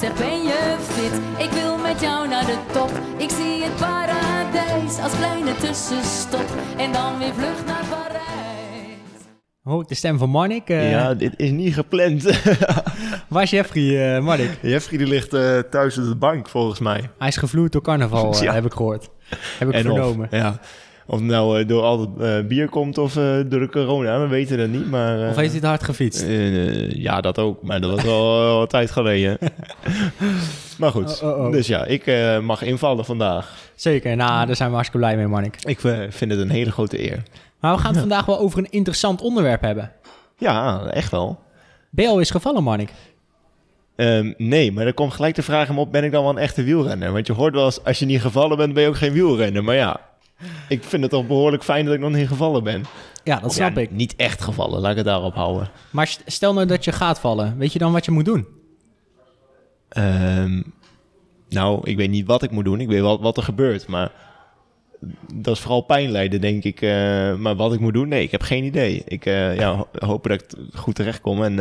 Zeg, ben je fit? Ik wil met jou naar de top. Ik zie het paradijs als kleine tussenstop. En dan weer vlucht naar Parijs. Hoor ik de stem van Marnik? Eh, ja, dit is niet gepland. Waar is Jeffrey, eh, Marnik? Jeffrey die ligt eh, thuis op de bank, volgens mij. Hij is gevloerd door carnaval, Ja. heb ik gehoord. Heb ik En vernomen. Of, ja, of het nou eh, door al het eh, bier komt of eh, door de corona, we weten het niet. Maar, Of heeft hij te hard gefietst? eh, ja, dat ook. Maar dat was al wel een tijd geleden. maar goed, Oh, oh, oh. dus ja, ik mag invallen vandaag. Zeker, nou, daar zijn we hartstikke blij mee, Marnik. Ik vind het een hele grote eer. Maar we gaan het vandaag wel over een interessant onderwerp hebben. Ja, echt wel. Ben je al eens gevallen, Marnik? Ehm, nee, maar dan komt gelijk de vraag hem op, ben ik dan wel een echte wielrenner? Want je hoort wel eens, als je niet gevallen bent, ben je ook geen wielrenner. Maar ja, ik vind het toch behoorlijk fijn dat ik nog niet gevallen ben. Ja, dat Of snap ja, ik. Niet echt gevallen, laat ik het daarop houden. Maar st- stel nou dat je gaat vallen. Weet je dan wat je moet doen? Ehm, nou, ik weet niet wat ik moet doen. Ik weet wel wat er gebeurt, maar dat is vooral pijn lijden, denk ik. Eh, maar wat ik moet doen, nee, ik heb geen idee. Ik eh, ja, ho- hoop dat ik goed terechtkom en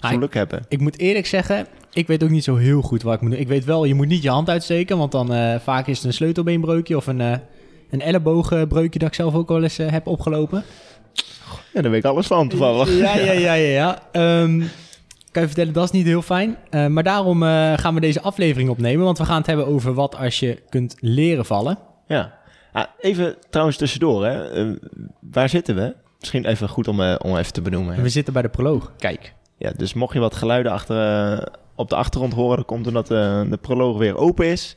Ah, geluk hebben. Ik moet eerlijk zeggen, ik weet ook niet zo heel goed wat ik moet doen. Ik weet wel, je moet niet je hand uitsteken, want dan vaak is het een sleutelbeenbreukje of een, een elleboogbreukje dat ik zelf ook wel eens eh, heb opgelopen. Ja, daar weet ik alles van toevallig. Ja, ja, ja, ja. ja. Ehm, kan je vertellen, dat is niet heel fijn. Eh, maar daarom eh, gaan we deze aflevering opnemen, want we gaan het hebben over wat als je kunt leren vallen. Ja. Ah, even trouwens tussendoor, hè. Waar zitten we? Misschien even goed om, om even te benoemen. hè. We zitten bij de proloog. Kijk, ja, dus mocht je wat geluiden achter, op de achtergrond horen, dan komt omdat de proloog weer open is.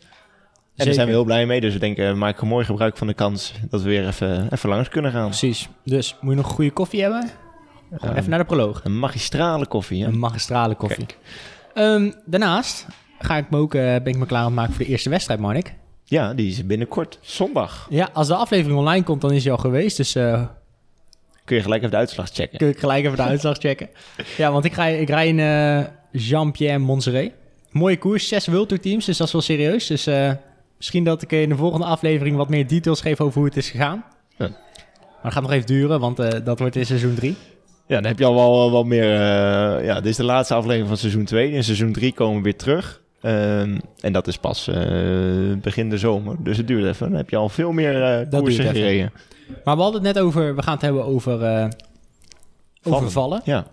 En daar zijn we heel blij mee, dus we denken, maak een mooi gebruik van de kans dat we weer even, even langs kunnen gaan. Precies. Dus moet je nog een goede koffie hebben? Gewoon even naar de proloog. Een magistrale koffie, hè? Een magistrale koffie. Ehm, daarnaast ga ik me ook, eh, ben ik me klaar aan het maken voor de eerste wedstrijd, Marnik. Ja, die is binnenkort, zondag. Ja, als de aflevering online komt, dan is hij al geweest. Dus eh, Kun je gelijk even de uitslag checken. kun ik gelijk even de uitslag checken. Ja, want ik, ga, ik rij in eh, Jean-Pierre Montserrat. Mooie koers, zes World Tour teams, dus dat is wel serieus. Dus misschien dat ik in de volgende aflevering wat meer details geef over hoe het is gegaan. Ja. Maar dat gaat nog even duren, want eh, dat wordt in seizoen 3. Ja, dan heb je al wel, wel meer... eh, ja, dit is de laatste aflevering van seizoen 2. In seizoen 3 komen we weer terug. Ehm, en dat is pas eh, begin de zomer. Dus het duurt even. Dan heb je al veel meer duurt koersen gereden. Maar we hadden het net over, we gaan het hebben over, over vallen. Ja.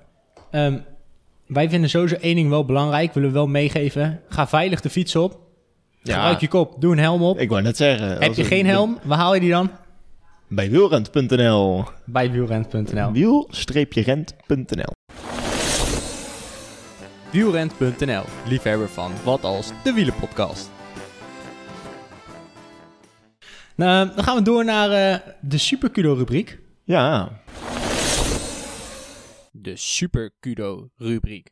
Ehm, wij vinden sowieso één ding wel belangrijk, willen we wel meegeven. Ga veilig de fiets op. Ja. Gebruik je kop, doe een helm op. Ik wou net zeggen. Heb je geen helm, waar haal je die dan? Bij wielrent.nl. Bij wielrent.nl. Wiel-rent.nl. Wielrent.nl, liefhebber van Wat Als, de wielenpodcast. Nou, dan gaan we door naar eh, de Super Kudo rubriek. Ja, De Super Kudo rubriek.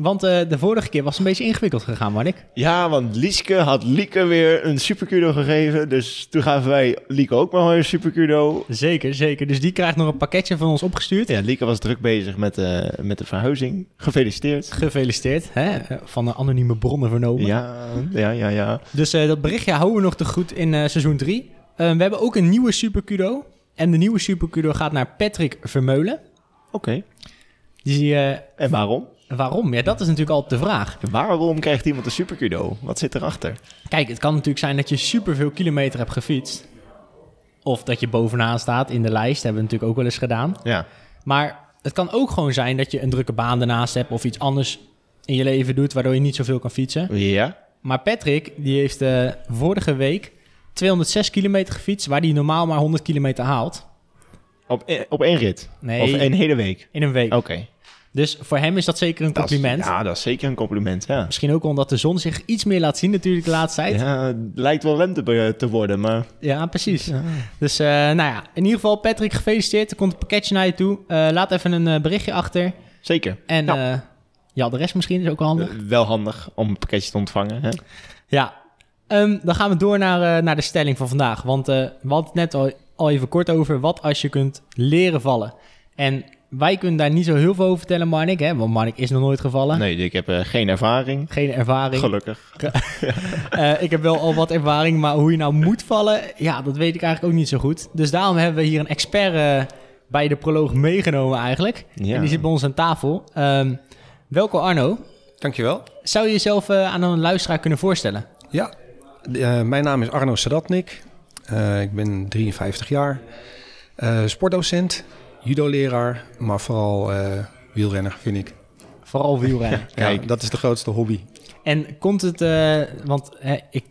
Want eh, de vorige keer was het een beetje ingewikkeld gegaan, Marnik. Ja, want Lieske had Lieke weer een supercudo gegeven. Dus toen gaven wij Lieke ook maar een supercudo. Zeker, zeker. Dus die krijgt nog een pakketje van ons opgestuurd. Ja, Lieke was druk bezig met, eh, met de verhuizing. Gefeliciteerd. Gefeliciteerd, hè? van de anonieme bronnen vernomen. Ja, ja, ja, ja. Dus eh, dat berichtje houden we nog te goed in eh, seizoen 3. we hebben ook een nieuwe Super Kudo. En de nieuwe Super Kudo gaat naar Patrick Vermeulen. Oké. Die, eh, En waarom? Waarom? Ja, dat is natuurlijk altijd de vraag. Waarom krijgt iemand een supercudo? Wat zit erachter? Kijk, het kan natuurlijk zijn dat je superveel kilometer hebt gefietst. Of dat je bovenaan staat in de lijst. Hebben we natuurlijk ook wel eens gedaan. Ja. Maar het kan ook gewoon zijn dat je een drukke baan ernaast hebt... of iets anders in je leven doet waardoor je niet zoveel kan fietsen. Ja? Maar Patrick, die heeft eh, vorige week 206 kilometer gefietst... waar hij normaal maar 100 kilometer haalt. Op, e- op één rit? Nee. Of een hele week? In een week. Oké. Dus voor hem is dat zeker een Dat is- compliment. ja, dat is zeker een compliment, ja. Misschien ook omdat de zon zich iets meer laat zien natuurlijk de laatste tijd. Ja, Ja, het lijkt wel lente te worden, maar... precies. Dus eh, nou ja, in ieder geval Patrick, gefeliciteerd. Er komt een pakketje naar je toe. Eh, laat even een eh, berichtje achter. Zeker. En Nou. eh, je adres misschien is ook wel handig. Wel handig om een pakketje te ontvangen, hè? Ja, Ehm, dan gaan we door naar, naar de stelling van vandaag. Want we hadden het net al, al even kort over wat als je kunt leren vallen. En wij kunnen daar niet zo heel veel over vertellen, Marnik, hè? want Marnik is nog nooit gevallen. Nee, ik heb eh, geen ervaring. Geen ervaring. Gelukkig. Eh, ik heb wel al wat ervaring, maar hoe je nou moet vallen, ja, dat weet ik eigenlijk ook niet zo goed. Dus daarom hebben we hier een expert eh, bij de proloog meegenomen eigenlijk. Ja. En die zit bij ons aan tafel. Ehm, welkom Arno. Dankjewel. Zou je jezelf eh, aan een luisteraar kunnen voorstellen? Ja, eh, mijn naam is Arno Sadatnik. Eh, ik ben 53 jaar. Eh, sportdocent, judo-leraar, maar vooral eh, wielrenner vind ik. Vooral wielrennen. Kijk, dat is de grootste hobby. En komt het, eh, want hè, ik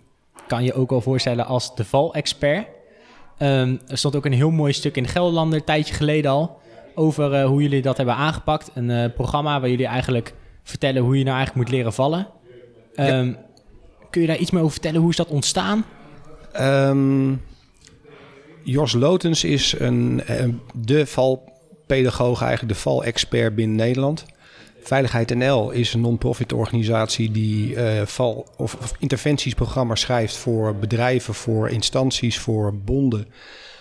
kan je ook wel voorstellen als de valexpert. Ehm er stond ook een heel mooi stuk in Gelderlander, een tijdje geleden al, over eh, hoe jullie dat hebben aangepakt. Een programma waar jullie eigenlijk vertellen hoe je nou eigenlijk moet leren vallen. Ehm, Kun je daar iets meer over vertellen? Hoe is dat ontstaan? Ehm, Jos Lotens is een, de valpedagoog, eigenlijk de valexpert binnen Nederland. Veiligheid NL is een non-profit organisatie die eh, val- of, interventiesprogramma's schrijft voor bedrijven, voor instanties, voor bonden,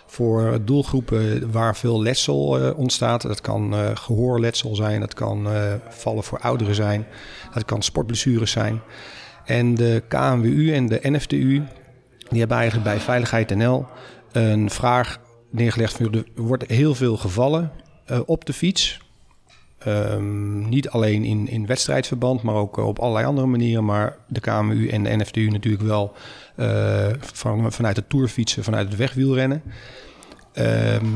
voor doelgroepen waar veel letsel eh, ontstaat. Dat kan eh, gehoorletsel zijn, dat kan vallen voor ouderen zijn, dat kan sportblessures zijn. En de KNWU en de NFTU die hebben eigenlijk bij Veiligheid NL een vraag neergelegd. Van, er wordt heel veel gevallen eh, op de fiets. Ehm, niet alleen in, in wedstrijdverband, maar ook eh, op allerlei andere manieren. Maar de KMU en de NFTU natuurlijk wel eh, van, vanuit het tourfietsen, vanuit het wegwielrennen. Ehm,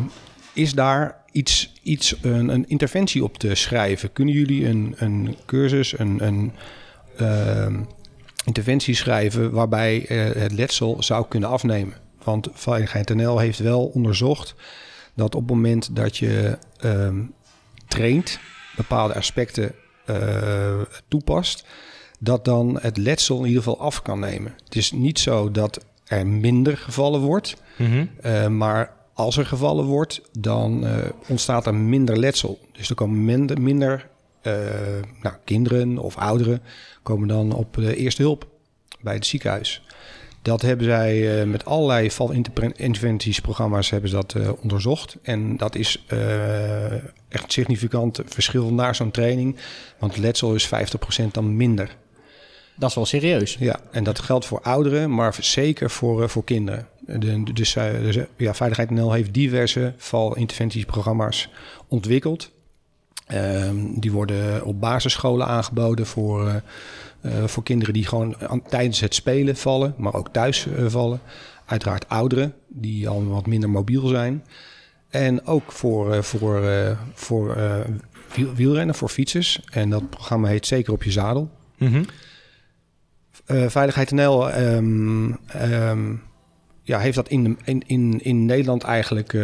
is daar iets, iets een, een interventie op te schrijven? Kunnen jullie een, een cursus, een, een ehm, interventie schrijven waarbij eh, het letsel zou kunnen afnemen? Want Veiligheid NL heeft wel onderzocht dat op het moment dat je ehm, traint, bepaalde aspecten eh, toepast, dat dan het letsel in ieder geval af kan nemen. Het is niet zo dat er minder gevallen wordt, eh, maar als er gevallen wordt, dan eh, ontstaat er minder letsel. Dus er komen minder, minder nou, kinderen of ouderen komen dan op de eerste hulp bij het ziekenhuis. Dat hebben zij eh, met allerlei valinterventiesprogramma's hebben ze dat eh, onderzocht. En dat is eh, echt een significant verschil naar zo'n training. Want letsel is 50% dan minder. Dat is wel serieus. Ja, en dat geldt voor ouderen, maar zeker voor, voor kinderen. De, dus, dus ja, Veiligheid NL heeft diverse valinterventiesprogramma's ontwikkeld. Ehm, die worden op basisscholen aangeboden voor, eh, eh, voor kinderen die gewoon aan- tijdens het spelen vallen, maar ook thuis eh, vallen. Uiteraard ouderen die al wat minder mobiel zijn. En ook voor, voor, voor wiel- wielrennen, voor fietsers. En dat programma heet Zeker op je zadel. Eh, Veiligheid NL ehm, ehm, ja, heeft dat in, de, in, in, in Nederland eigenlijk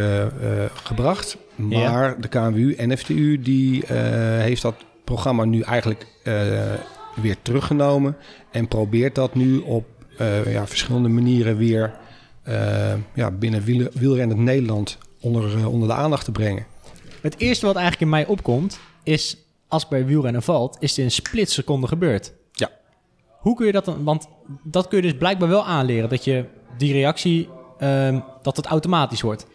gebracht. Maar de KNWU en FTU die, eh, heeft dat programma nu eigenlijk eh, weer teruggenomen. En probeert dat nu op eh, ja, verschillende manieren weer ja, binnen wiel, wielrennend Nederland onder, onder de aandacht te brengen. Het eerste wat eigenlijk in mij opkomt, is als bij wielrennen valt, is het in een splitseconde gebeurd. Ja. Hoe kun je dat dan, want dat kun je dus blijkbaar wel aanleren, dat je die reactie, ehm, dat het automatisch wordt.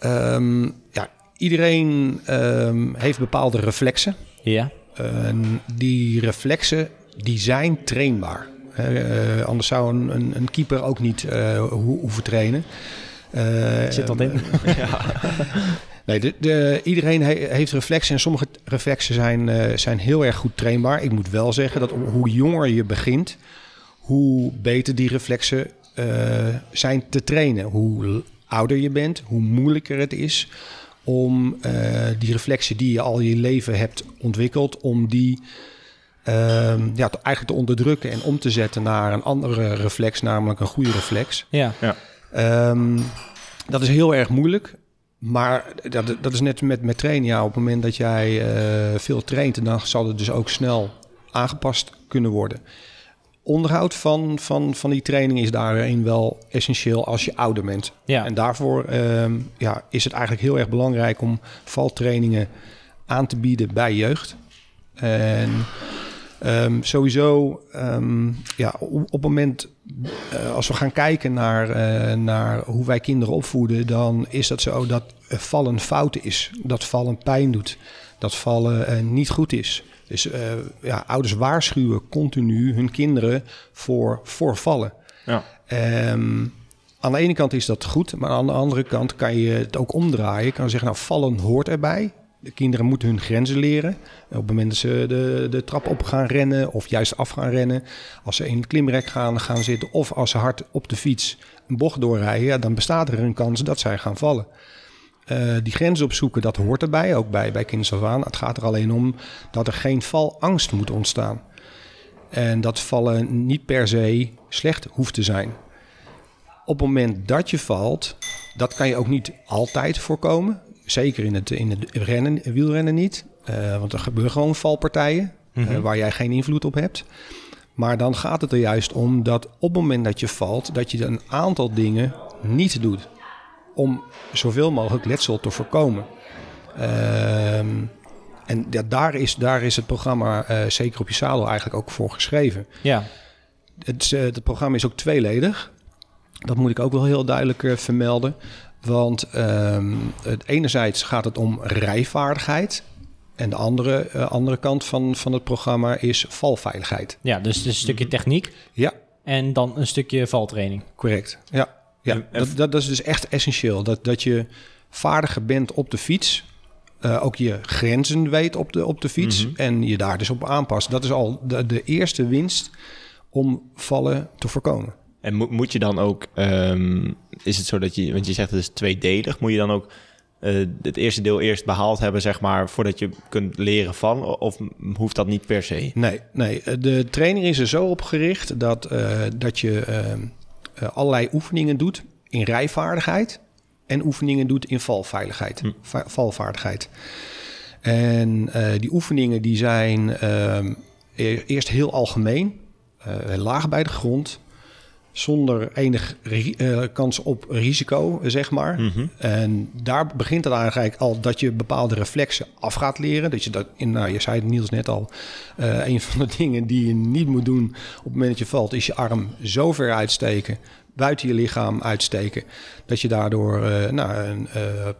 Ehm, ja, iedereen ehm, heeft bepaalde reflexen. Ja. En die reflexen die zijn trainbaar. Eh, anders zou een, een, een keeper ook niet eh, ho- hoeven trainen. Eh, Zit dat in? Nee, de, de, iedereen he- heeft reflexen en sommige reflexen zijn, zijn heel erg goed trainbaar. Ik moet wel zeggen dat hoe jonger je begint, hoe beter die reflexen zijn te trainen. Hoe ouder je bent, hoe moeilijker het is om eh, die reflexen die je al je leven hebt ontwikkeld, om die ehm, ja, te- eigenlijk te onderdrukken en om te zetten naar een andere reflex, namelijk een goede reflex. Ja. Ehm, dat is heel erg moeilijk. Maar dat, dat is net met, met trainen. Ja, op het moment dat jij eh, veel traint, dan zal het dus ook snel aangepast kunnen worden. Onderhoud van, van, van die training is daarin wel essentieel als je ouder bent. Ja. En daarvoor ehm, ja, is het eigenlijk heel erg belangrijk om valtrainingen aan te bieden bij jeugd. En Ehm, sowieso, ehm, ja, op, op het moment eh, als we gaan kijken naar, eh, naar hoe wij kinderen opvoeden, dan is dat zo dat vallen fout is. Dat vallen pijn doet. Dat vallen eh, niet goed is. Dus eh, ja, ouders waarschuwen continu hun kinderen voor, voor vallen. Ja. Ehm, aan de ene kant is dat goed, maar aan de andere kant kan je het ook omdraaien. Je kan zeggen, nou, vallen hoort erbij. De kinderen moeten hun grenzen leren. Op het moment dat ze de, de trap op gaan rennen of juist af gaan rennen. Als ze in het klimrek gaan, gaan zitten of als ze hard op de fiets een bocht doorrijden. Ja, dan bestaat er een kans dat zij gaan vallen. Eh, die grenzen opzoeken, dat hoort erbij, ook bij, bij kinders af aan. Het gaat er alleen om dat er geen valangst moet ontstaan. En dat vallen niet per se slecht hoeft te zijn. Op het moment dat je valt, dat kan je ook niet altijd voorkomen. Zeker in het, in het rennen, wielrennen niet. Eh, want er gebeuren gewoon valpartijen eh, waar jij geen invloed op hebt. Maar dan gaat het er juist om dat op het moment dat je valt, dat je een aantal dingen niet doet. Om zoveel mogelijk letsel te voorkomen. Ehm, en ja, daar, is, daar is het programma eh, Zeker op je zadel eigenlijk ook voor geschreven. Ja. Het, eh, het programma is ook tweeledig. Dat moet ik ook wel heel duidelijk eh, vermelden. Want ehm, het enerzijds gaat het om rijvaardigheid. En de andere, andere kant van, van het programma is valveiligheid. ja, dus is een stukje techniek Ja, en dan een stukje valtraining. correct. Ja, ja. Dat, dat, dat is dus echt essentieel. Dat, dat je vaardiger bent op de fiets. eh, ook je grenzen weet op de, op de fiets. En je daar dus op aanpast. Dat is al de, de eerste winst om vallen te voorkomen. En moet, moet je dan ook, ehm, is het zo dat je, want je zegt het is tweedelig, moet je dan ook eh, het eerste deel eerst behaald hebben, zeg maar, voordat je kunt leren van? Of hoeft dat niet per se? Nee, nee. eh, de training is er zo op gericht dat, dat je eh, eh, allerlei oefeningen doet in rijvaardigheid en oefeningen doet in valveiligheid, va- valvaardigheid. En eh, die oefeningen die zijn ehm, e- eerst heel algemeen, eh, laag bij de grond, zonder enig ri- eh, kans op risico, zeg maar. En daar begint het eigenlijk al dat je bepaalde reflexen af gaat leren. Dat je dat, in, nou, je zei het Niels net al, eh, een van de dingen die je niet moet doen op het moment dat je valt, is je arm zo ver uitsteken, buiten je lichaam uitsteken, dat je daardoor eh, nou, een eh, eh,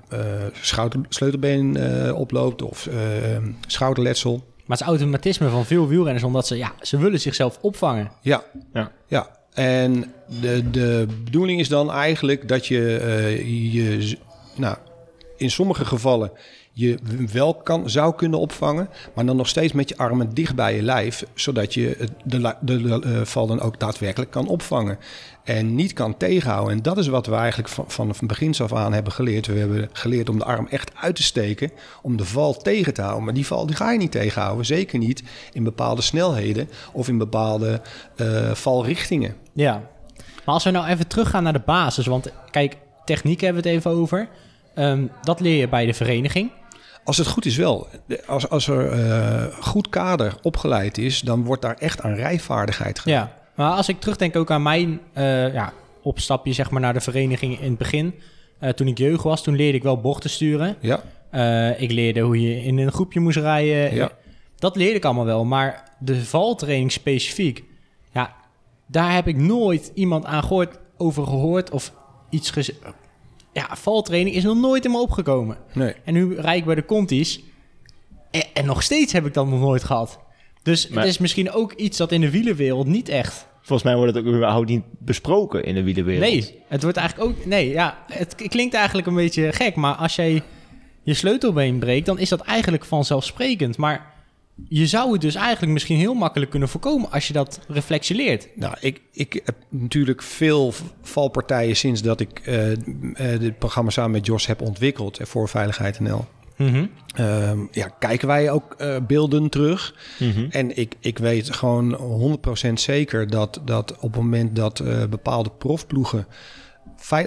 schouder, sleutelbeen eh, oploopt of schouderletsel. Maar het is automatisme van veel wielrenners, omdat ze, ja, ze willen zichzelf opvangen. Ja, Ja. Ja, en de, de bedoeling is dan eigenlijk dat je eh, je, nou, in sommige gevallen je wel kan, zou kunnen opvangen, maar dan nog steeds met je armen dicht bij je lijf, zodat je de, de, de eh, val dan ook daadwerkelijk kan opvangen en niet kan tegenhouden. En dat is wat we eigenlijk van, van begins af aan hebben geleerd. We hebben geleerd om de arm echt uit te steken, om de val tegen te houden. Maar die val die ga je niet tegenhouden, zeker niet in bepaalde snelheden of in bepaalde eh, valrichtingen. Ja. Maar als we nou even teruggaan naar de basis, want kijk, techniek hebben we het even over. Ehm, dat leer je bij de vereniging. Als het goed is wel. Als, als er eh, goed kader opgeleid is, dan wordt daar echt aan rijvaardigheid gedaan. Ja. Maar als ik terugdenk ook aan mijn eh, ja, opstapje zeg maar, naar de vereniging in het begin. Eh, toen ik jeugd was, toen leerde ik wel bochten sturen. Ja, ik leerde hoe je in een groepje moest rijden. Ja. Dat leerde ik allemaal wel. Maar de valtraining specifiek, ja, daar heb ik nooit iemand aan gehoord, over gehoord of iets. Ja, valtraining is nog nooit in me opgekomen. nee. En nu rijd ik bij de Contis. En, en nog steeds heb ik dat nog nooit gehad. Dus Maar- het is misschien ook iets dat in de wielenwereld niet echt. Volgens mij wordt het ook überhaupt niet besproken in de wielerwereld. Nee, het wordt eigenlijk ook. Nee, ja, het klinkt eigenlijk een beetje gek. Maar als jij je sleutelbeen breekt, dan is dat eigenlijk vanzelfsprekend. Maar je zou het dus eigenlijk misschien heel makkelijk kunnen voorkomen als je dat reflectieert. Nou, ik, ik heb natuurlijk veel valpartijen sinds dat ik eh eh, dit programma samen met Jos heb ontwikkeld eh, voor Veiligheid NL. Mhm. Ehm, ja, kijken wij ook beelden terug. Mhm. En ik, ik weet gewoon 100% zeker dat, dat op het moment dat bepaalde profploegen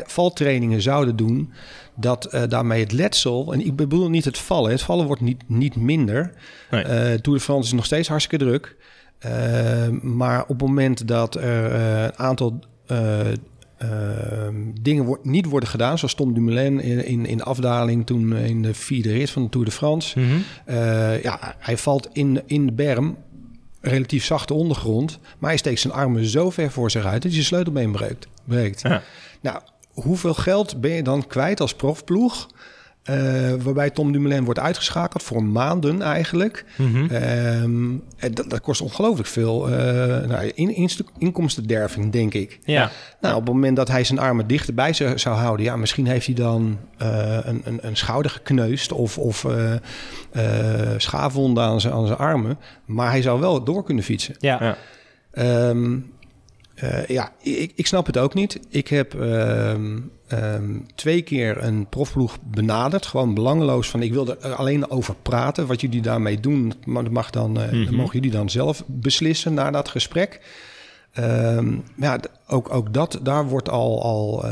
valtrainingen zouden doen, dat eh, daarmee het letsel, en ik bedoel niet het vallen, het vallen wordt niet, niet minder. Nee. Eh Tour de France is nog steeds hartstikke druk. Eh, maar op het moment dat er een aantal eh, eh, dingen wo- niet worden gedaan, zoals Tom Dumoulin in, in, in de afdaling toen in de vierde rit van de Tour de France. Mhm. Ja, hij valt in, in de berm relatief zachte ondergrond. Maar hij steekt zijn armen zo ver voor zich uit dat hij zijn sleutelbeen breekt. breekt. Ja. Nou, hoeveel geld ben je dan kwijt als profploeg? Eh, waarbij Tom Dumoulin wordt uitgeschakeld voor maanden eigenlijk. Mhm. Ehm, dat, dat kost ongelooflijk veel eh, nou, in, inkomstenderving, denk ik. Ja. Nou, op het moment dat hij zijn armen dichterbij zou, zou houden, ja, misschien heeft hij dan eh, een, een, een schouder gekneusd of, of eh, eh, schaafwonden aan zijn, aan zijn armen. Maar hij zou wel door kunnen fietsen. Ja. Ja. Ehm, eh, ja, ik, ik snap het ook niet. Ik heb ehm, ehm, twee keer een profploeg benaderd. Gewoon belangeloos van ik wil er alleen over praten. Wat jullie daarmee doen, maar dat mag dan, eh, dat mogen jullie dan zelf beslissen na dat gesprek. Ehm, ja, ook, ook dat, daar wordt al, al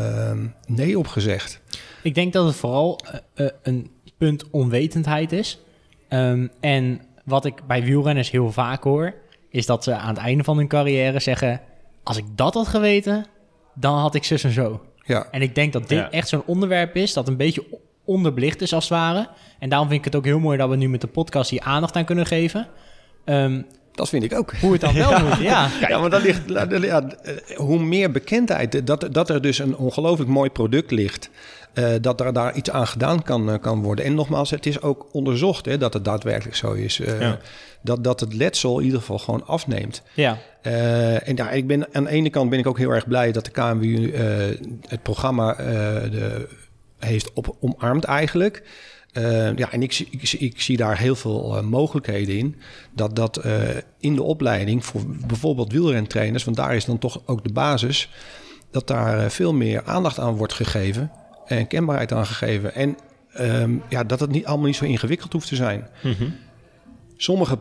nee op gezegd. Ik denk dat het vooral eh, een punt onwetendheid is. En wat ik bij wielrenners heel vaak hoor, is dat ze aan het einde van hun carrière zeggen: Als ik dat had geweten, dan had ik zus en zo. Ja, En ik denk dat dit Ja. echt zo'n onderwerp is dat een beetje onderbelicht is als het ware. En daarom vind ik het ook heel mooi dat we nu met de podcast hier aandacht aan kunnen geven. Ehm, dat vind ik ook. hoe het dan wel moet, ja. Ja, maar dat ligt, ja, eh, hoe meer bekendheid, dat, dat er dus een ongelooflijk mooi product ligt, eh, dat er daar iets aan gedaan kan, eh, kan worden. En nogmaals, het is ook onderzocht hè, dat het daadwerkelijk zo is. eh, Ja. dat, dat het letsel in ieder geval gewoon afneemt. Ja, en ja, ik ben, aan de ene kant ben ik ook heel erg blij dat de KMU eh, het programma de, heeft op, omarmd eigenlijk. Ja, en ik, zie- ik, zie- ik zie daar heel veel mogelijkheden in. Dat dat in de opleiding voor bijvoorbeeld wielrentrainers, want daar is dan toch ook de basis, dat daar veel meer aandacht aan wordt gegeven en kenbaarheid aan gegeven. En ehm, ja, dat het niet allemaal niet zo ingewikkeld hoeft te zijn. Sommige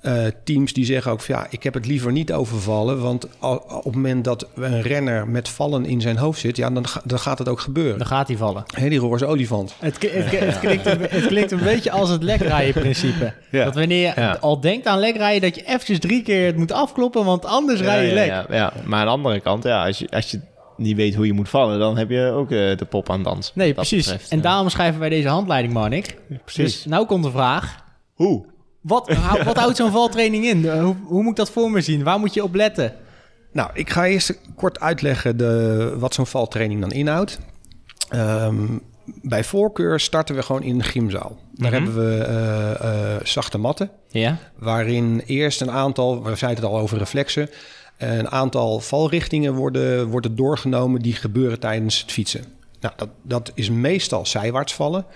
eh, teams die zeggen ook van ja, ik heb het liever niet overvallen. Want al- op het moment dat een renner met vallen in zijn hoofd zit, ja, dan, ga- dan gaat het ook gebeuren. dan gaat hij vallen. Hé, die roze olifant. Het, k- het, k- het, klinkt een, het klinkt een beetje als het lekrijden-principe. Ja. Dat wanneer je Ja. al denkt aan lekrijden, dat je eventjes drie keer het moet afkloppen, want anders rij je ja, lek. ja, ja. Maar aan de andere kant, ja, als, je, als je niet weet hoe je moet vallen, dan heb je ook eh, de pop aan dans. Nee, precies. betreft, en ja. daarom schrijven wij deze handleiding, Marnik. precies. Dus nou komt de vraag. Hoe? Wat, wat houdt zo'n valtraining in? Eh, Hoe, hoe moet ik dat voor me zien? Waar moet je op letten? Nou, ik ga eerst kort uitleggen de, wat zo'n valtraining dan inhoudt. Ehm, bij voorkeur starten we gewoon in de gymzaal. Daar hebben we eh, eh, zachte matten. Ja. waarin eerst een aantal, we zeiden het al over reflexen, een aantal valrichtingen worden, worden doorgenomen die gebeuren tijdens het fietsen. Nou, dat, dat is meestal zijwaarts vallen.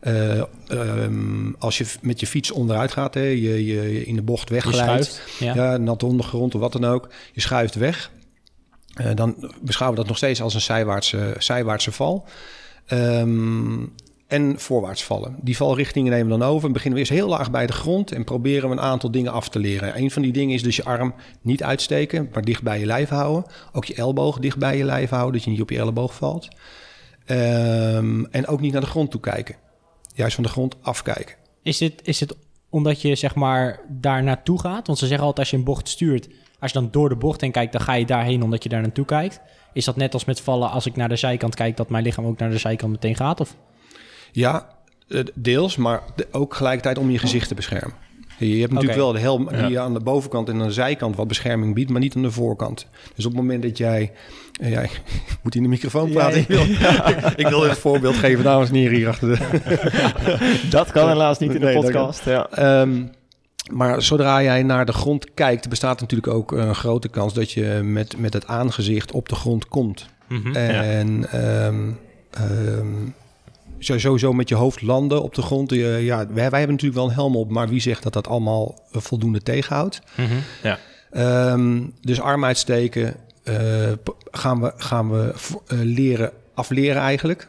Eh, ehm, als je met je fiets onderuit gaat, hè, je, je, in de bocht wegglijdt. Ja. ja. natte ondergrond of wat dan ook, je schuift weg. Eh, dan beschouwen we dat nog steeds als een zijwaartse, zijwaartse val. Ehm, en voorwaarts vallen. Die valrichtingen nemen we dan over. En beginnen we eerst heel laag bij de grond en proberen we een aantal dingen af te leren. Een van die dingen is dus je arm niet uitsteken, maar dicht bij je lijf houden. Ook je elleboog dicht bij je lijf houden, dat je niet op je elleboog valt. Ehm, en ook niet naar de grond toe kijken. Juist van de grond afkijken. Is, dit, is het omdat je zeg maar daar naartoe gaat? Want ze zeggen altijd als je een bocht stuurt, als je dan door de bocht heen kijkt, dan ga je daarheen omdat je daar naartoe kijkt. Is dat net als met vallen, als ik naar de zijkant kijk, dat mijn lichaam ook naar de zijkant meteen gaat? Of? Ja, eh, deels, maar ook gelijkertijd om je gezicht te beschermen. Je hebt natuurlijk wel de helm die aan de bovenkant en aan de zijkant wat bescherming biedt, maar niet aan de voorkant. Dus op het moment dat jij... eh, ja, ik moet in de microfoon Ja, praten. ja. Ik, wil, ik wil een voorbeeld geven, dames en heren hier achter de... Dat kan helaas niet in de Nee, podcast. Ja. Ehm, maar zodra jij naar de grond kijkt, bestaat natuurlijk ook een grote kans dat je met, met het aangezicht op de grond komt. En ehm, ehm, sowieso met je hoofd landen op de grond. Je- ja, wij, wij hebben natuurlijk wel een helm op, maar wie zegt dat dat allemaal eh, voldoende tegenhoudt? Ja. Ehm, dus arm uitsteken eh, gaan we, gaan we eh, leren afleren eigenlijk.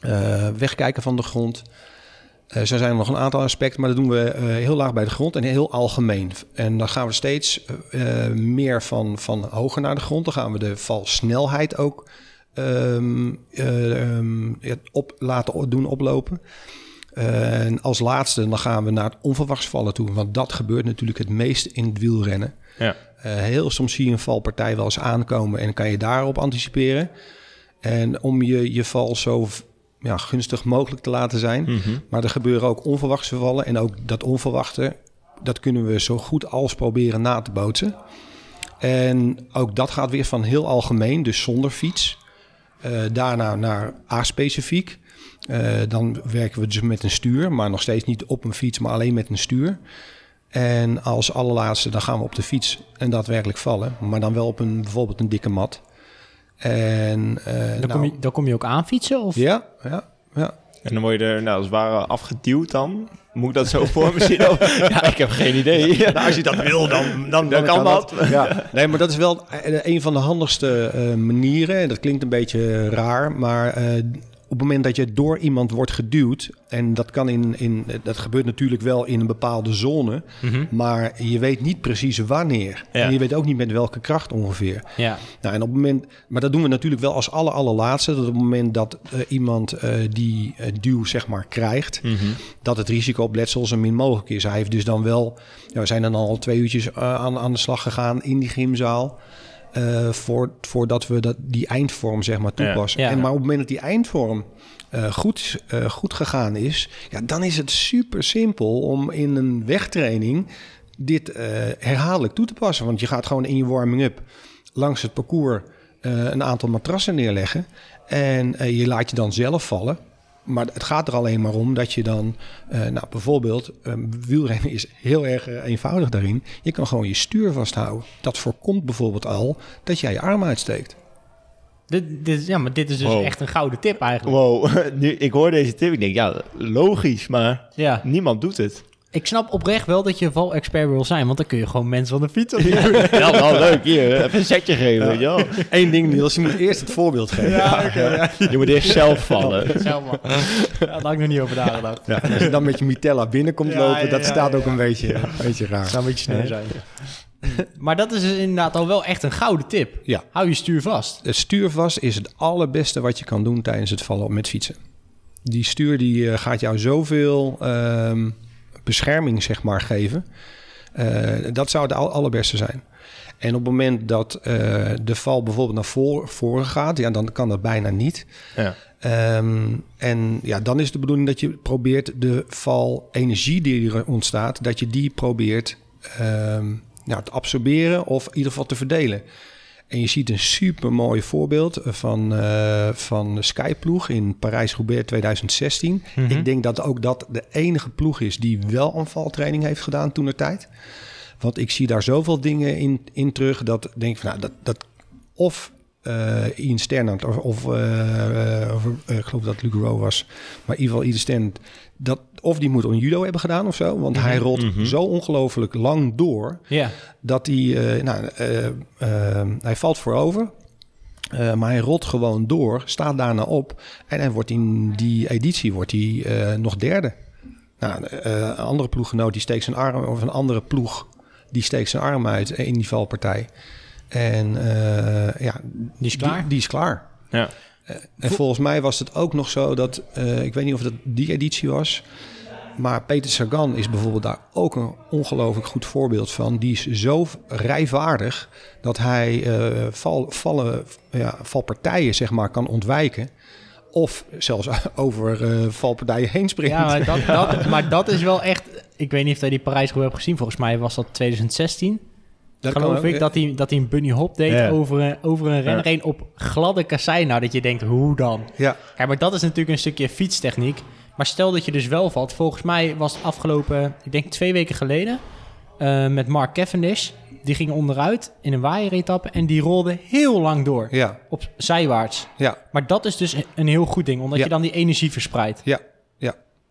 Eh, wegkijken van de grond. Eh, zo zijn er nog een aantal aspecten, maar dat doen we eh, heel laag bij de grond en heel algemeen. En dan gaan we steeds eh, meer van, van hoger naar de grond. Dan gaan we de valsnelheid ook ehm, ja, op, laten doen oplopen. En als laatste dan gaan we naar het onverwachts vallen toe. Want dat gebeurt natuurlijk het meest in het wielrennen. Ja. Eh, heel soms zie je een valpartij wel eens aankomen en kan je daarop anticiperen. En om je, je val zo ja, gunstig mogelijk te laten zijn. Mhm. Maar er gebeuren ook onverwachte vallen. En ook dat onverwachte dat kunnen we zo goed als proberen na te bootsen. En ook dat gaat weer van heel algemeen, dus zonder fiets. Eh, daarna naar A-specifiek. Eh, dan werken we dus met een stuur, maar nog steeds niet op een fiets, maar alleen met een stuur. En als allerlaatste, dan gaan we op de fiets en daadwerkelijk vallen. Maar dan wel op een, bijvoorbeeld een dikke mat. En, eh, Dan, nou, kom je, dan kom je ook aan fietsen? Of? Ja, ja, ja. En dan word je er, nou, als het ware afgeduwd dan. Moet ik dat zo voor me zien? Ja, ik heb geen idee. Nou, als je dat wil, dan, dan, Dan kan dat. Ja. Nee, maar dat is wel een van de handigste eh, manieren. En dat klinkt een beetje raar, maar eh, op het moment dat je door iemand wordt geduwd, en dat kan in, in dat gebeurt natuurlijk wel in een bepaalde zone, Mhm. maar je weet niet precies wanneer. Ja. En je weet ook niet met welke kracht ongeveer. Ja. Nou, en op het moment, maar dat doen we natuurlijk wel als aller, allerlaatste. Dat op het moment dat eh, iemand eh, die eh, duw zeg maar krijgt, dat het risico op letsel zo min mogelijk is. Hij heeft dus dan wel, ja, we zijn dan al twee uurtjes aan, aan de slag gegaan in die gymzaal. Eh, voor, voordat we dat, die eindvorm zeg maar toepassen. Ja. En maar op het moment dat die eindvorm eh, goed, eh, goed gegaan is, ja, dan is het super simpel om in een wegtraining dit herhaaldelijk toe te passen. Want je gaat gewoon in je warming-up langs het parcours een aantal matrassen neerleggen. En je laat je dan zelf vallen. Maar het gaat er alleen maar om dat je dan, eh, nou bijvoorbeeld, eh, wielrennen is heel erg eh, eenvoudig daarin. Je kan gewoon je stuur vasthouden. Dat voorkomt bijvoorbeeld al dat jij je arm uitsteekt. Dit, dit, ja, maar dit is dus Wow. echt een gouden tip eigenlijk. Wow, nu, ik hoor deze tip. Ik denk, ja, logisch, maar Ja. niemand doet het. Ik snap oprecht wel dat je val-expert wil zijn, want dan kun je gewoon mensen van de fiets afduwen. Ja, wel leuk. Hier, even een setje geven, wel. Eén ding Niels, je moet eerst het voorbeeld geven. Je moet eerst zelf vallen. Zelf maar. Ja, daar had ik nog niet over nagedacht. Ja, als je dan met je mitella binnenkomt Ja, lopen, ja, dat ja, staat ook ja. een beetje, een beetje raar. zou een beetje snel zijn. Maar dat is dus inderdaad al wel echt een gouden tip. Ja. Hou je stuur vast. Het stuur vast is het allerbeste wat je kan doen tijdens het vallen op met fietsen. Die stuur die eh, gaat jou zoveel ehm, bescherming zeg maar geven. Eh, dat zou het al- allerbeste zijn. En op het moment dat eh, de val bijvoorbeeld naar voor, voren gaat, ja, dan kan dat bijna niet. Ja. Ehm, en ja, dan is de bedoeling dat je probeert de val energie die er ontstaat, dat je die probeert ehm, nou, te absorberen of in ieder geval te verdelen. En je ziet een super mooi voorbeeld van, eh van Skyploeg in Parijs-Roubaix 2016. Ik denk dat ook dat de enige ploeg is die wel een valtraining heeft gedaan toen de tijd. Want ik zie daar zoveel dingen in, in terug dat ik denk van nou, dat, dat of eh Ian Sternand of, of eh, eh, of, ik geloof dat het Luc Rowe was, maar in ieder geval Ian Sternand, dat of die moet een judo hebben gedaan of zo, want hij rolt zo ongelooflijk lang door Ja. dat hij, nou, hij valt voorover. eh, maar hij rolt gewoon door, staat daarna op. En hij wordt in die editie wordt hij, nog derde. Nou, een andere ploeggenoot die steekt zijn arm, of een andere ploeg die steekt zijn arm uit in die valpartij. En eh, ja, Die is klaar? Die, die is klaar. Ja. En volgens mij was het ook nog zo dat, eh, ik weet niet of dat die editie was, maar Peter Sagan is bijvoorbeeld daar ook een ongelooflijk goed voorbeeld van. Die is zo rijvaardig dat hij eh, val, vallen, ja, valpartijen zeg maar, kan ontwijken. Of zelfs over eh, valpartijen heen springt. Ja, maar dat, dat, maar dat is wel echt... Ik weet niet of jij die parijs hebt gezien. Volgens mij was dat 2016. Dat geloof ik. Dat hij, dat hij een bunny hop deed Ja. over, een- over een renner heen op gladde kassei. Nou, dat je denkt, hoe dan? Ja, Ja, maar dat is natuurlijk een stukje fietstechniek. Maar stel dat je dus wel valt. Volgens mij was het afgelopen, ik denk twee weken geleden... eh, met Mark Cavendish. Die ging onderuit in een waaieretappe. En die rolde heel lang door. ja, Op zijwaarts. ja. Maar dat is dus een heel goed ding. Omdat Ja. je dan die energie verspreidt. Ja.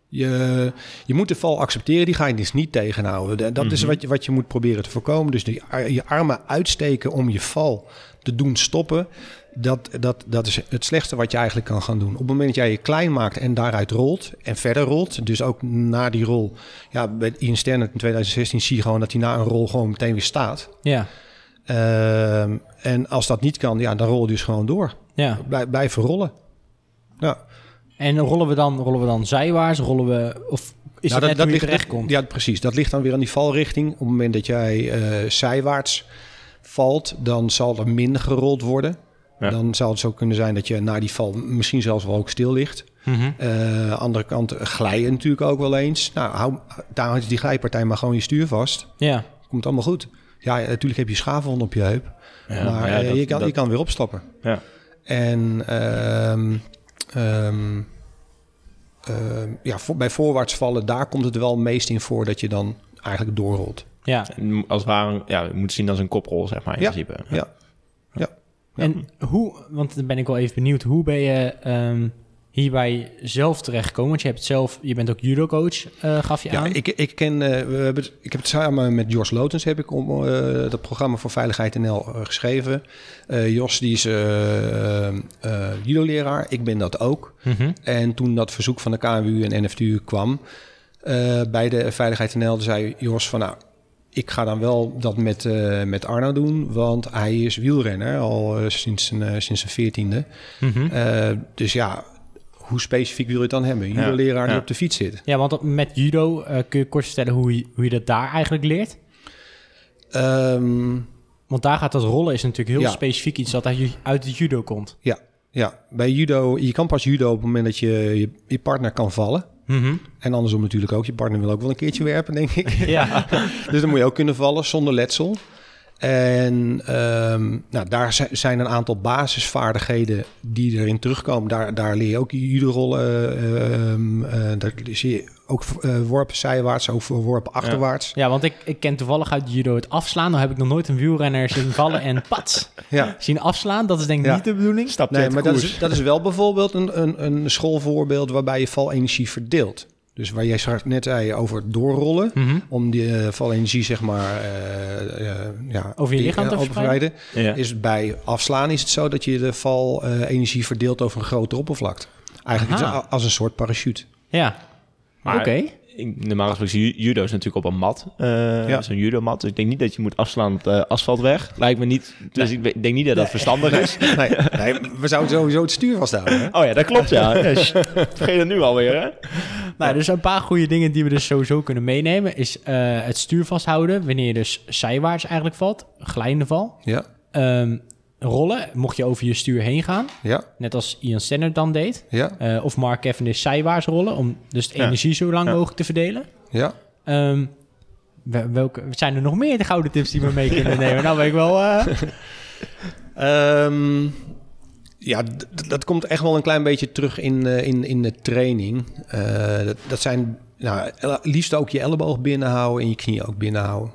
Je, je moet de val accepteren, die ga je dus niet tegenhouden. De- Dat is wat je, wat je moet proberen te voorkomen. Dus je armen uitsteken om je val te doen stoppen. Dat, dat, dat is het slechtste wat je eigenlijk kan gaan doen. Op het moment dat jij je klein maakt en daaruit rolt en verder rolt, dus ook na die rol. Ja, bij Ian Stannard in 2016 zie je gewoon dat hij na een rol gewoon meteen weer staat. Ja, Ehm, en als dat niet kan, ja, dan rol je dus gewoon door. ja. Blij, blijven rollen. Ja. En rollen we dan, rollen we dan zijwaarts? Rollen we... Of is Nou, het net hoe je ligt, terecht komt? Ja, precies. Dat ligt dan weer aan die valrichting. Op het moment dat jij eh, zijwaarts valt, dan zal er minder gerold worden. Ja. Dan zou het zo kunnen zijn dat je na die val misschien zelfs wel ook stil ligt. Eh, andere kant eh, glijden natuurlijk ook wel eens. Nou, hou, daar houdt die glijpartij maar gewoon je stuur vast. Ja. Komt allemaal goed. Ja, natuurlijk heb je schaafwond op je heup. Ja, maar ja, dat- je, kan, dat- je kan weer opstappen. Ja. En ehm, ehm, ehm, ja, voor, bij voorwaarts vallen, daar komt het wel het meest in voor dat je dan eigenlijk doorrolt. Ja. En Als het ware, ja, je moet zien als een koprol, zeg maar, in Ja. principe. Ja. Ja. En hoe, want dan ben ik wel even benieuwd, hoe ben je ehm, hierbij zelf terechtgekomen? Want je hebt zelf, je bent ook judo-coach, eh, gaf je Ja, aan. ik, ik ken, eh, we hebben ik heb het samen met Jos Lotens heb ik om eh, dat programma voor Veiligheid NL geschreven. Jos die is judo-leraar, ik ben dat ook. Mhm. En toen dat verzoek van de KNWU en NFTU kwam bij de Veiligheid NL, zei Jos van nou, ik ga dan wel dat met, eh, met Arno doen, want hij is wielrenner al sinds, zijn, sinds zijn veertiende. Mhm. Dus ja, hoe specifiek wil je het dan hebben? Een Ja, judo-leraar die ja. op de fiets zit. Ja, want met judo eh, kun je kort vertellen hoe je, hoe je dat daar eigenlijk leert? Ehm, Want daar gaat dat rollen is natuurlijk heel Ja. specifiek iets dat uit, het judo komt. Ja, ja, bij judo, je kan pas judo op het moment dat je je, je partner kan vallen. Mhm. En andersom natuurlijk ook. Je partner wil ook wel een keertje werpen, denk ik. Ja. dus dan moet je ook kunnen vallen zonder letsel. En ehm, nou, daar zi- zijn een aantal basisvaardigheden die erin terugkomen. Daar, daar leer je ook judo-rollen. eh, ehm, eh, daar zie je ook eh, worpen zijwaarts, ook worpen achterwaarts. ja, want ik, ik ken toevallig uit judo het afslaan. Nou heb ik nog nooit een wielrenner zien vallen en pats Ja. zien afslaan. Dat is denk ik Ja. niet de bedoeling. Stap Nee, maar dat is, dat is wel bijvoorbeeld een, een, een schoolvoorbeeld waarbij je valenergie verdeelt. Dus waar jij straks net zei over doorrollen, Mhm. om die eh, valenergie zeg maar eh, eh, ja, Over je die, lichaam te verspreiden? Ja. Is bij afslaan is het zo dat je de valenergie verdeelt over een grotere oppervlakte. Eigenlijk Aha. is het als een soort parachute. Ja. Oké. Normaal gesproken judo is natuurlijk op een mat. eh Ja. Zo'n judomat. Dus ik denk niet dat je moet afslaan op de asfaltweg. Lijkt me niet. Dus ik denk niet dat dat verstandig is. Nee, nee, we zouden sowieso het stuur vasthouden. Hè? Oh ja, dat klopt ja. vergeet het nu alweer hè. Nou, dus een paar goede dingen die we dus sowieso kunnen meenemen... is eh, het stuur vasthouden wanneer je dus zijwaarts eigenlijk valt. Glijdende val. Ja, Ehm, rollen, mocht je over je stuur heen gaan. ja, Net als Ian Stannard dan deed. ja, Eh, of Mark Cavendish zijwaarts rollen... om dus de Ja. energie zo lang Ja. mogelijk te verdelen. ja. Ehm, wel- welke, zijn er nog meer de gouden tips die we mee kunnen nemen? Nou ben ik wel... eh, Ehm, ja, dat komt echt wel een klein beetje terug in, eh, in, in de training. Eh, dat, dat zijn nou, liefst ook je elleboog binnenhouden en je knieën ook binnenhouden.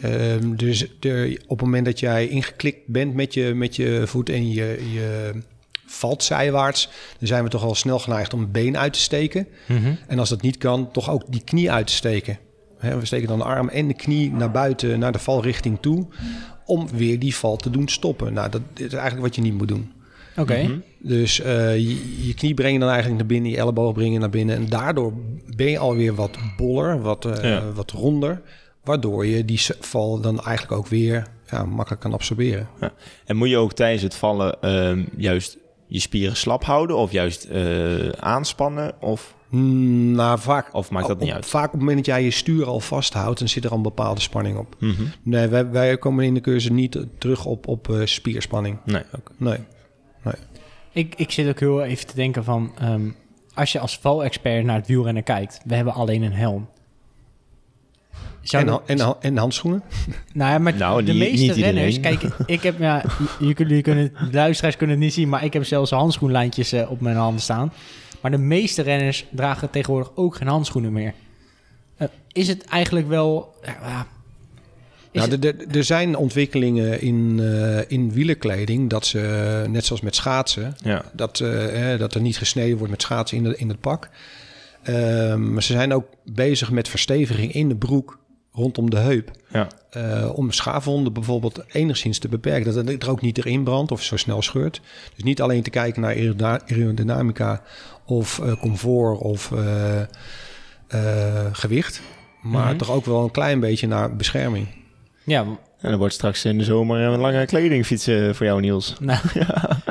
Ehm, dus de, op het moment dat jij ingeklikt bent met je, met je voet en je, je valt zijwaarts, dan zijn we toch al snel geneigd om het been uit te steken. mhm. En als dat niet kan, toch ook die knie uit te steken. Hè, we steken dan de arm en de knie naar buiten, naar de valrichting toe, om weer die val te doen stoppen. Nou, dat is eigenlijk wat je niet moet doen. Oké. Mhm. Dus eh, je, je knie breng je dan eigenlijk naar binnen, je elleboog breng je naar binnen. En daardoor ben je alweer wat boller, wat, eh, Ja. wat ronder. Waardoor je die val dan eigenlijk ook weer ja, makkelijk kan absorberen. Ja. En moet je ook tijdens het vallen ehm, juist je spieren slap houden of juist eh, aanspannen? Of, Hmm, nou, vaak, of maakt dat op- niet uit? Vaak op het moment dat jij je stuur al vasthoudt, dan zit er al een bepaalde spanning op. Mhm. Nee, wij, wij komen in de cursus niet terug op, op eh, spierspanning. Nee, oké. Nee. Ik, ik zit ook heel even te denken van... ehm, als je als valexpert naar het wielrennen kijkt... we hebben alleen een helm. Zou En, en, ha- en handschoenen? nou ja, maar Nou, de niet- meeste niet renners... Kijk, ik heb... Ja, jullie kunnen, de luisteraars kunnen het niet zien... maar ik heb zelfs handschoenlijntjes eh, op mijn handen staan. Maar de meeste renners dragen tegenwoordig ook geen handschoenen meer. Eh, is het eigenlijk wel... Nou, er- zijn ontwikkelingen in, eh, in wielerkleding dat ze, net zoals met schaatsen, Ja. dat, eh, dat er niet gesneden wordt met schaatsen in, de, in het pak. Ehm, maar ze zijn ook bezig met versteviging in de broek rondom de heup. Ja. eh, om schaafwonden bijvoorbeeld enigszins te beperken. Dat het er ook niet erin brandt of zo snel scheurt. Dus niet alleen te kijken naar aerodynamica of eh, comfort of eh, eh, gewicht. Maar Mhm. toch ook wel een klein beetje naar bescherming. ja, En dan wordt straks in de zomer een lange kleding fietsen voor jou, Niels. Nou,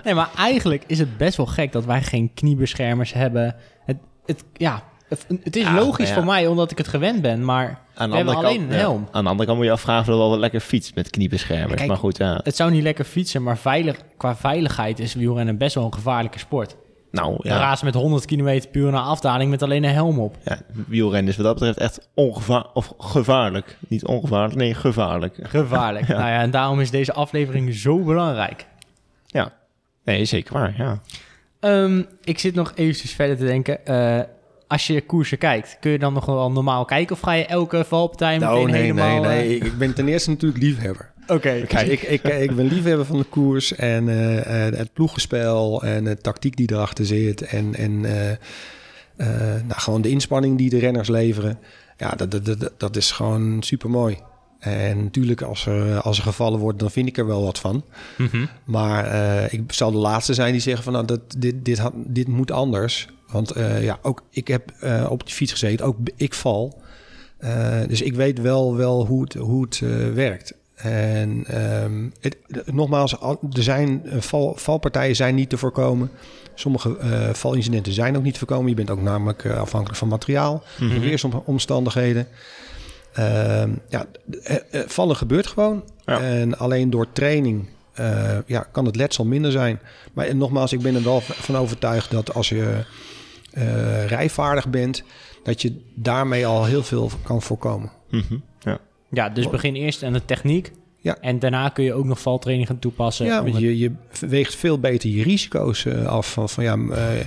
nee, maar eigenlijk is het best wel gek dat wij geen kniebeschermers hebben. Het, het, ja, het, is Ja, logisch ja. voor mij omdat ik het gewend ben, maar Aan we hebben alleen een ja, helm. aan de andere kant moet je afvragen of wel wat lekker fietst met kniebeschermers. Kijk, maar goed, ja. Het zou niet lekker fietsen, maar veilig, qua veiligheid is wielrennen best wel een gevaarlijke sport. Nou Ja. Razen met 100 km puur naar afdaling met alleen een helm op. ja, wielrennen is wat dat betreft echt ongevaar of gevaarlijk. Niet ongevaarlijk, nee, gevaarlijk. Gevaarlijk. Nou ja, en daarom is deze aflevering zo belangrijk. Ja, nee, zeker waar, ja. Ehm, ik zit nog eventjes verder te denken. Eh, als je koersen kijkt, kun je dan nog wel normaal kijken? Of ga je elke valpartij meteen Nou, nee, nee, helemaal... nee. eh, Ik, ben ten eerste natuurlijk liefhebber. Oké. Kijk, ik, ik, ik ben liefhebber van de koers en eh, eh, het ploegenspel en de tactiek die erachter zit. En, en nou, gewoon de inspanning die de renners leveren. Ja, dat, dat, dat, dat is gewoon super mooi. En natuurlijk, als er, als er gevallen wordt, dan vind ik er wel wat van. Mhm. Maar eh, ik zal de laatste zijn die zeggen van nou, dat, dit, dit, had, dit moet anders. Want eh, ja, ook ik heb eh, op die fiets gezeten, ook ik val. Eh, dus ik weet wel, wel hoe het, hoe het werkt. En ehm, het, nogmaals, al- er zijn val, valpartijen zijn niet te voorkomen. Sommige valincidenten zijn ook niet te voorkomen. Je bent ook namelijk afhankelijk van materiaal, Mhm. weersomstandigheden. Ehm, ja, vallen gebeurt gewoon. Ja. En alleen door training ja, kan het letsel minder zijn. Maar nogmaals, ik ben er wel van overtuigd dat als je rijvaardig bent, dat je daarmee al heel veel kan voorkomen. Mhm, ja. Ja, dus begin eerst aan de techniek. Ja. En daarna kun je ook nog valtraining gaan toepassen. Ja, want het- je, je weegt veel beter je risico's eh, af. Van, van ja, eh,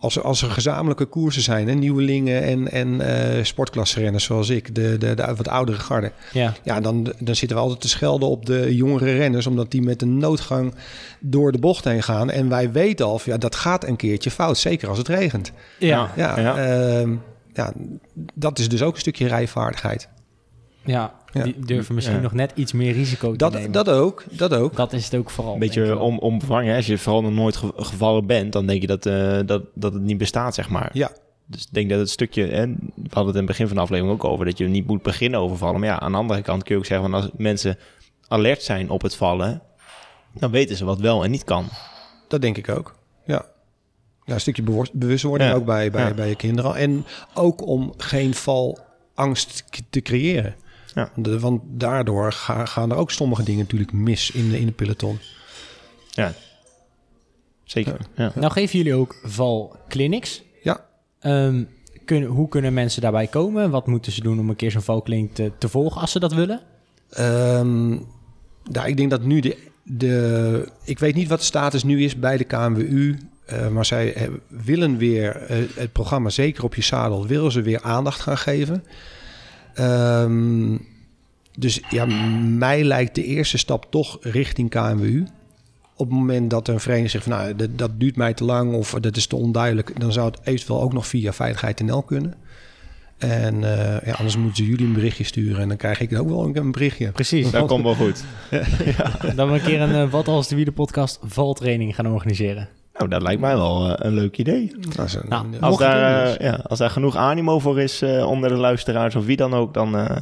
als, er, als er gezamenlijke koersen zijn, hè, nieuwelingen en, en eh sportklasserenners zoals ik, de, de, de wat oudere garde. ja. Ja, dan, dan zitten we altijd te schelden op de jongere renners, omdat die met een noodgang door de bocht heen gaan. En wij weten al, ja, dat gaat een keertje fout, zeker als het regent. Ja. Ja, Ja. ehm, ja, dat is dus ook een stukje rijvaardigheid. Ja, Ja. die durven misschien Ja. nog net iets meer risico te Dat, nemen. dat ook, dat ook. Dat is het ook vooral. Een beetje om, onbevangen. Als je vooral nog nooit ge- gevallen bent, dan denk je dat, eh, dat, dat het niet bestaat, zeg maar. Ja, Dus ik denk dat het stukje, hè, we hadden het in het begin van de aflevering ook over, dat je niet moet beginnen over vallen. Maar ja, aan de andere kant kun je ook zeggen, van als mensen alert zijn op het vallen, dan weten ze wat wel en niet kan. dat denk ik ook. Ja. Ja, een stukje bewust- bewustwording Ja. ook bij, bij, Ja. bij je kinderen. En ook om geen valangst te creëren. Ja. De- want daardoor ga- gaan er ook sommige dingen natuurlijk mis in de, in de peloton. Ja, zeker. Ja. Nou geven jullie ook valclinics. Ja, Ehm, kunnen, hoe kunnen mensen daarbij komen? Wat moeten ze doen om een keer zo'n valkliniek te, te volgen als ze dat willen? Ehm nou, ik denk dat nu de, de... Ik weet niet wat de status nu is bij de KNWU. eh, maar zij eh, willen weer eh, het programma Zeker op je zadel... willen ze weer aandacht gaan geven. Ehm, dus ja, mij lijkt de eerste stap toch richting KNWU. Op het moment dat een vereniging zegt... Van, nou, dat, dat duurt mij te lang of dat is te onduidelijk... dan zou het eventueel ook nog via Veiligheid NL kunnen. En eh, ja, anders moeten ze jullie een berichtje sturen... en dan krijg ik ook wel een, een berichtje. Precies. Dat komt wel goed. Dan we een keer een eh, Wat als de Wielen podcast valtraining gaan organiseren. Nou, dat lijkt mij wel eh, een leuk idee. Dat is een- Nou, Als daar, doen, eh, ja, als daar genoeg animo voor is eh, onder de luisteraars of wie dan ook, dan... eh,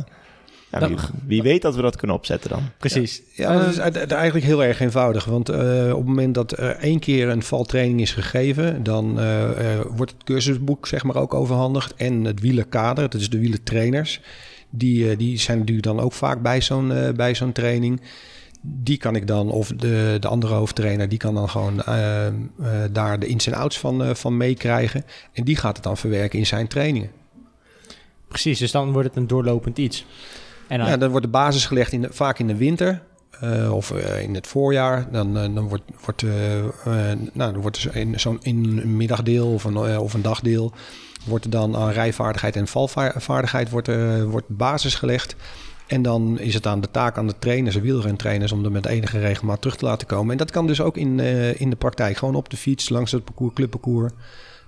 ja, wie, weet dat we dat wordt opzetten dan. Precies. Ja, dat is eigenlijk heel erg eenvoudig. Want eh, op het moment dat er één keer een valtraining is gegeven, dan eh, eh, wordt het cursusboek zeg maar ook overhandigd. En het wielerkader, dat is de wielertrainers. Die, die zijn natuurlijk dan ook vaak bij zo'n bij zo'n training. Die kan ik dan, of de, de andere hoofdtrainer, die kan dan gewoon eh, eh, daar de ins en outs van, eh, van meekrijgen. En die gaat het dan verwerken in zijn trainingen. Precies, dus dan wordt het een doorlopend iets. En dan, Ja, dan wordt de basis gelegd in de, vaak in de winter of in het voorjaar. Dan, dan wordt, wordt, nou, dan wordt in zo'n in een middagdeel of een, of een dagdeel... wordt er dan aan rijvaardigheid en valvaardigheid wordt, wordt basis gelegd. En dan is het aan de taak aan de trainers, de wielrentrainers... om er met enige regelmaat terug te laten komen. En dat kan dus ook in, eh, in de praktijk. Gewoon op de fiets, langs het parcours, clubparcours.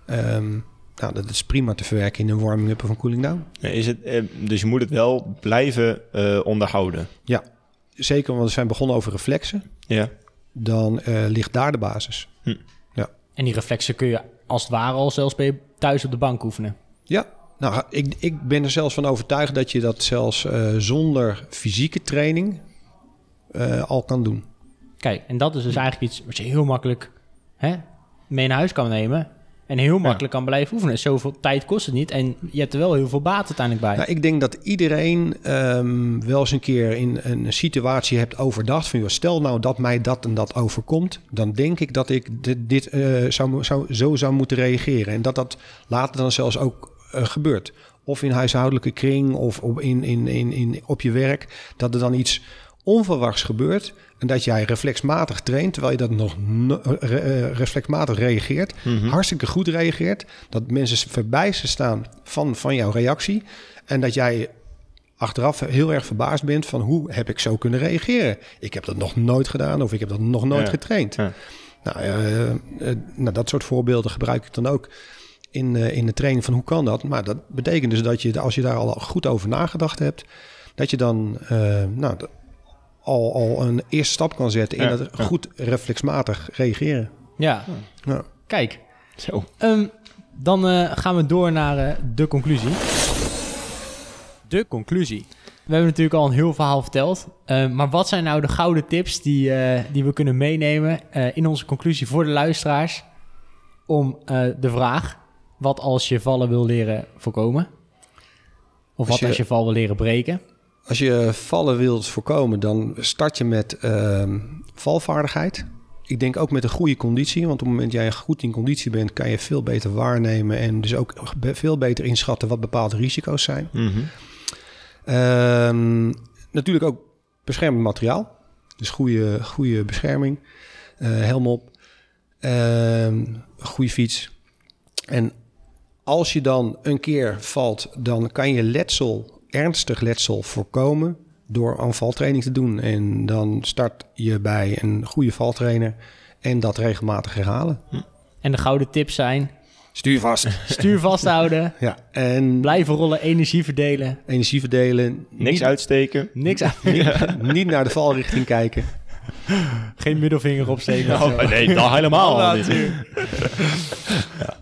Ehm, nou, dat is prima te verwerken in een warming-up of een cooling-down. Is het, eh, dus je moet het wel blijven eh, onderhouden. Ja, zeker, want we zijn begonnen over reflexen. Ja. dan eh, ligt daar de basis. en die reflexen kun je als het ware al zelfs bij thuis op de bank oefenen. Ja, nou, ik, ik ben er zelfs van overtuigd dat je dat zelfs eh, zonder fysieke training eh, al kan doen. Kijk, en dat is dus eigenlijk iets wat je heel makkelijk hè, mee naar huis kan nemen. En heel makkelijk kan blijven oefenen. Zoveel tijd kost het niet. En je hebt er wel heel veel baat uiteindelijk bij. Nou, ik denk dat iedereen ehm, wel eens een keer in een situatie hebt overdacht. Van, stel nou dat mij dat en dat overkomt. Dan denk ik dat ik dit, dit eh, zou, zou, zo zou moeten reageren. En dat dat later dan zelfs ook gebeurt. Of in huishoudelijke kring of op, in, in, in, in, op je werk. Dat er dan iets onverwachts gebeurt. En dat jij reflexmatig traint, terwijl je dat nog re- eh, reflexmatig reageert. Hartstikke goed reageert. Dat mensen verbijsterd staan van, van jouw reactie. En dat jij achteraf heel erg verbaasd bent van hoe heb ik zo kunnen reageren. Ik heb dat nog nooit gedaan of ik heb dat nog nooit Ja. getraind. Ja. Nou, eh, eh, nou, dat soort voorbeelden gebruik ik dan ook in, eh, in de training van hoe kan dat. Maar dat betekent dus dat je, als je daar al goed over nagedacht hebt, dat je dan eh, nou, al, al een eerste stap kan zetten in Ja, dat goed reflexmatig reageren. Ja, Ja. kijk. Zo. Ehm, dan eh, gaan we door naar eh, de conclusie. De conclusie. We hebben natuurlijk al een heel verhaal verteld. Eh, maar wat zijn nou de gouden tips die, eh, die we kunnen meenemen eh, in onze conclusie voor de luisteraars? Om eh, de vraag, wat als je vallen wil leren voorkomen? Of Als wat je- als je val wil leren breken? Als je vallen wilt voorkomen, dan start je met ehm, valvaardigheid. Ik denk ook met een goede conditie, want op het moment dat jij goed in conditie bent, kan je veel beter waarnemen en dus ook veel beter inschatten wat bepaalde risico's zijn. Mhm. Ehm, natuurlijk ook beschermend materiaal, dus goede, goede bescherming, eh, helm op, ehm, goede fiets. En als je dan een keer valt, dan kan je letsel, ernstig letsel voorkomen door aan valtraining te doen. En dan start je bij een goede valtrainer en dat regelmatig herhalen. En de gouden tips zijn, Stuur vast. stuur vasthouden, ja, en blijven rollen, energie verdelen, energie verdelen. Niks niet, uitsteken. niks aan, niet naar de valrichting kijken. geen middelvinger opsteken. Oh, nee, dat helemaal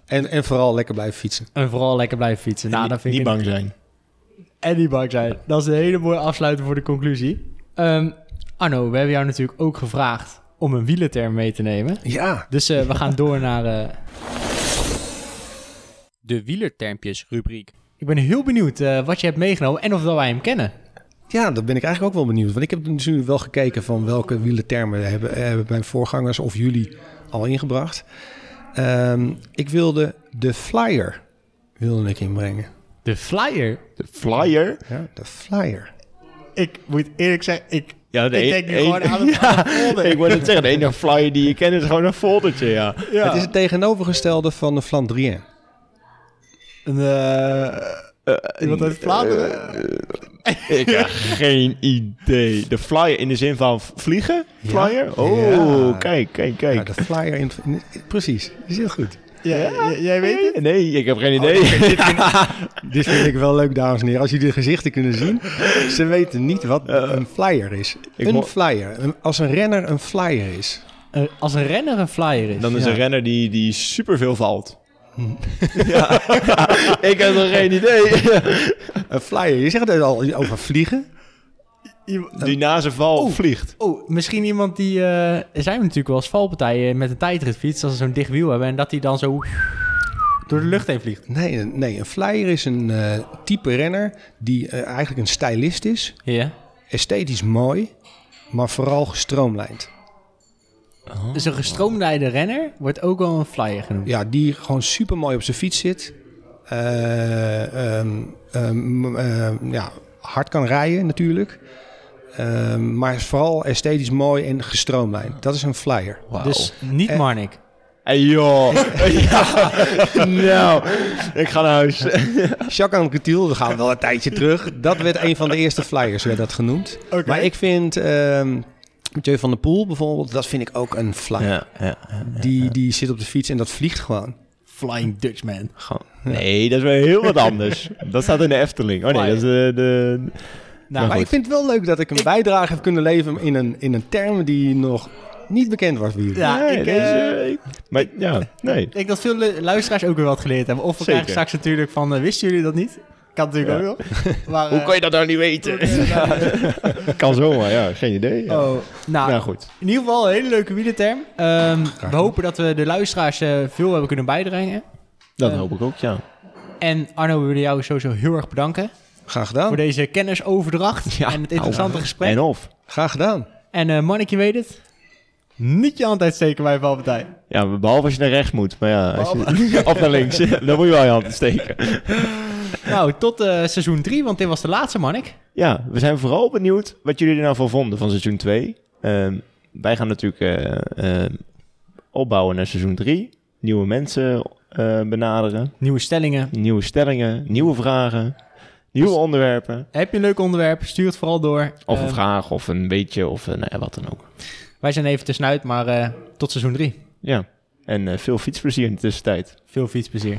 En, en vooral lekker blijven fietsen. En vooral lekker blijven fietsen. Nou, dat vind niet ik bang zijn. En niet bang zijn. Dat is een hele mooie afsluiting voor de conclusie. Ehm, Arno, we hebben jou natuurlijk ook gevraagd om een wielerterm mee te nemen. Ja, Dus eh, we gaan door naar eh, de wielertermpjes rubriek. Ik ben heel benieuwd eh, wat je hebt meegenomen en of dat wij hem kennen. Ja, dat ben ik eigenlijk ook wel benieuwd. Want ik heb natuurlijk wel gekeken van welke wielertermen hebben, hebben mijn voorgangers of jullie al ingebracht. Ehm, ik wilde de flyer wilde ik inbrengen. De flyer. De flyer. Ja, de flyer. Ik moet eerlijk zeggen, ik, Ja, de ik een- denk nu een- gewoon aan het het folder. Ik wou net zeggen, de enige flyer die je kent is gewoon een foldertje, ja. Ja. Het is het tegenovergestelde van de Flandrien. Een, eh, iemand uit Vlaanderen? Ik heb geen idee. De flyer in de zin van vliegen? Ja. Flyer? Oh, Ja. kijk, kijk, Ja, kijk. de flyer in, in- precies. Is heel goed. ja, jij weet het? Nee, ik heb geen idee. Dit vind ik wel leuk, dames en heren. Als jullie de gezichten kunnen zien. Ze weten niet wat een flyer is. ik een flyer. Een- als een renner een flyer is. Eh, als een renner een flyer is. Dan is Ja. een renner die, die superveel valt. ja. ik heb nog geen idee. Een flyer. Je zegt het al over vliegen. die na zijn val Oeh. vliegt. Oh, misschien iemand die... eh, er zijn natuurlijk wel eens valpartijen met een tijdritfiets... als ze zo'n dicht wiel hebben... en dat die dan zo door de lucht heen vliegt. Nee, een- nee, een flyer is een eh, type renner die eh, eigenlijk een stylist is. Ja. Esthetisch mooi, maar vooral gestroomlijnd. Dus een gestroomlijnde renner wordt ook wel een flyer genoemd. Ja, die gewoon super mooi op zijn fiets zit. Eh, ehm, ehm, ehm, ja, hard kan rijden natuurlijk. Ehm, maar is vooral esthetisch mooi en gestroomlijnd. Dat is een flyer. Dus niet Eh, Marnik. Hey joh. ja. Nou, ik ga naar huis. Jacques Anquetil, we gaan wel een tijdje terug. Dat werd een van de eerste flyers, werd dat genoemd. Maar ik vind ehm Mathieu van der Poel bijvoorbeeld, dat vind ik ook een flyer. Ja, ja, Die, die zit op de fiets en dat vliegt gewoon. Flying Dutchman. Gewoon- Nee, dat is wel heel wat anders. dat staat in de Efteling. Oh nee, dat is de... de... Nou, maar ik vind het wel leuk dat ik een bijdrage heb kunnen leveren in een, in een term die nog niet bekend was jullie. Ja, Nee, ik, deze- eh, ik- Maar ja, nee. ik denk dat veel lu- luisteraars ook weer wat geleerd hebben. Of we Zeker. krijgen straks natuurlijk van... eh, wisten jullie dat niet? Kan natuurlijk Ja. ook wel. Maar, Hoe eh, kan je dat nou niet weten? kan zomaar, ja. Geen idee. Ja. Oh, nou, Nou goed. in ieder geval een hele leuke wielerterm. Ehm we hopen dat we de luisteraars eh, veel hebben kunnen bijdragen. Dat Eh, hoop ik ook, ja. En Arno, we willen jou sowieso heel erg bedanken Graag gedaan. voor deze kennisoverdracht Ja, en het interessante nou, gesprek. En of. Graag gedaan. En eh Marnik, je weet het. Niet je hand uitsteken bij een valpartij. Ja, behalve als je naar rechts moet. Maar ja, als je, of naar links. dan moet je wel je hand steken. Nou, tot eh, seizoen 3, want dit was de laatste, Marnik. Ja, we zijn vooral benieuwd wat jullie er nou van vonden van seizoen 2. wij gaan natuurlijk eh, eh, opbouwen naar seizoen 3. Nieuwe mensen benaderen. Nieuwe stellingen. Nieuwe stellingen, nieuwe vragen, nieuwe Dus- onderwerpen. Heb je een leuk onderwerp? Stuur het vooral door. Of een vraag, of een beetje, of nou ja, wat dan ook. Wij zijn even tussenuit, maar tot seizoen 3. Ja, en veel fietsplezier in de tussentijd. Veel fietsplezier.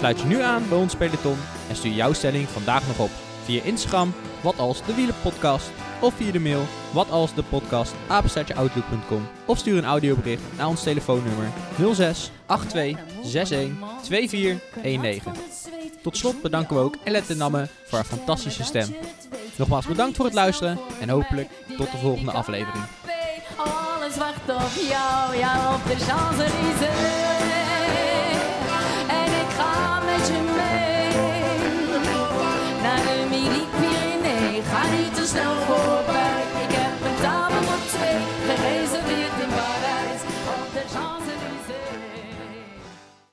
Sluit je nu aan bij ons peloton en stuur jouw stelling vandaag nog op. Via Instagram, wat als de wielenpodcast. Of via de mail, wat als de podcast, apenstaartjeoutlook.com. Of stuur een audiobericht naar ons telefoonnummer 06 82 61 2419. Tot slot bedanken we ook Elette Namme voor haar fantastische stem. Nogmaals bedankt voor het luisteren en hopelijk tot de volgende aflevering. Alles jou, op de.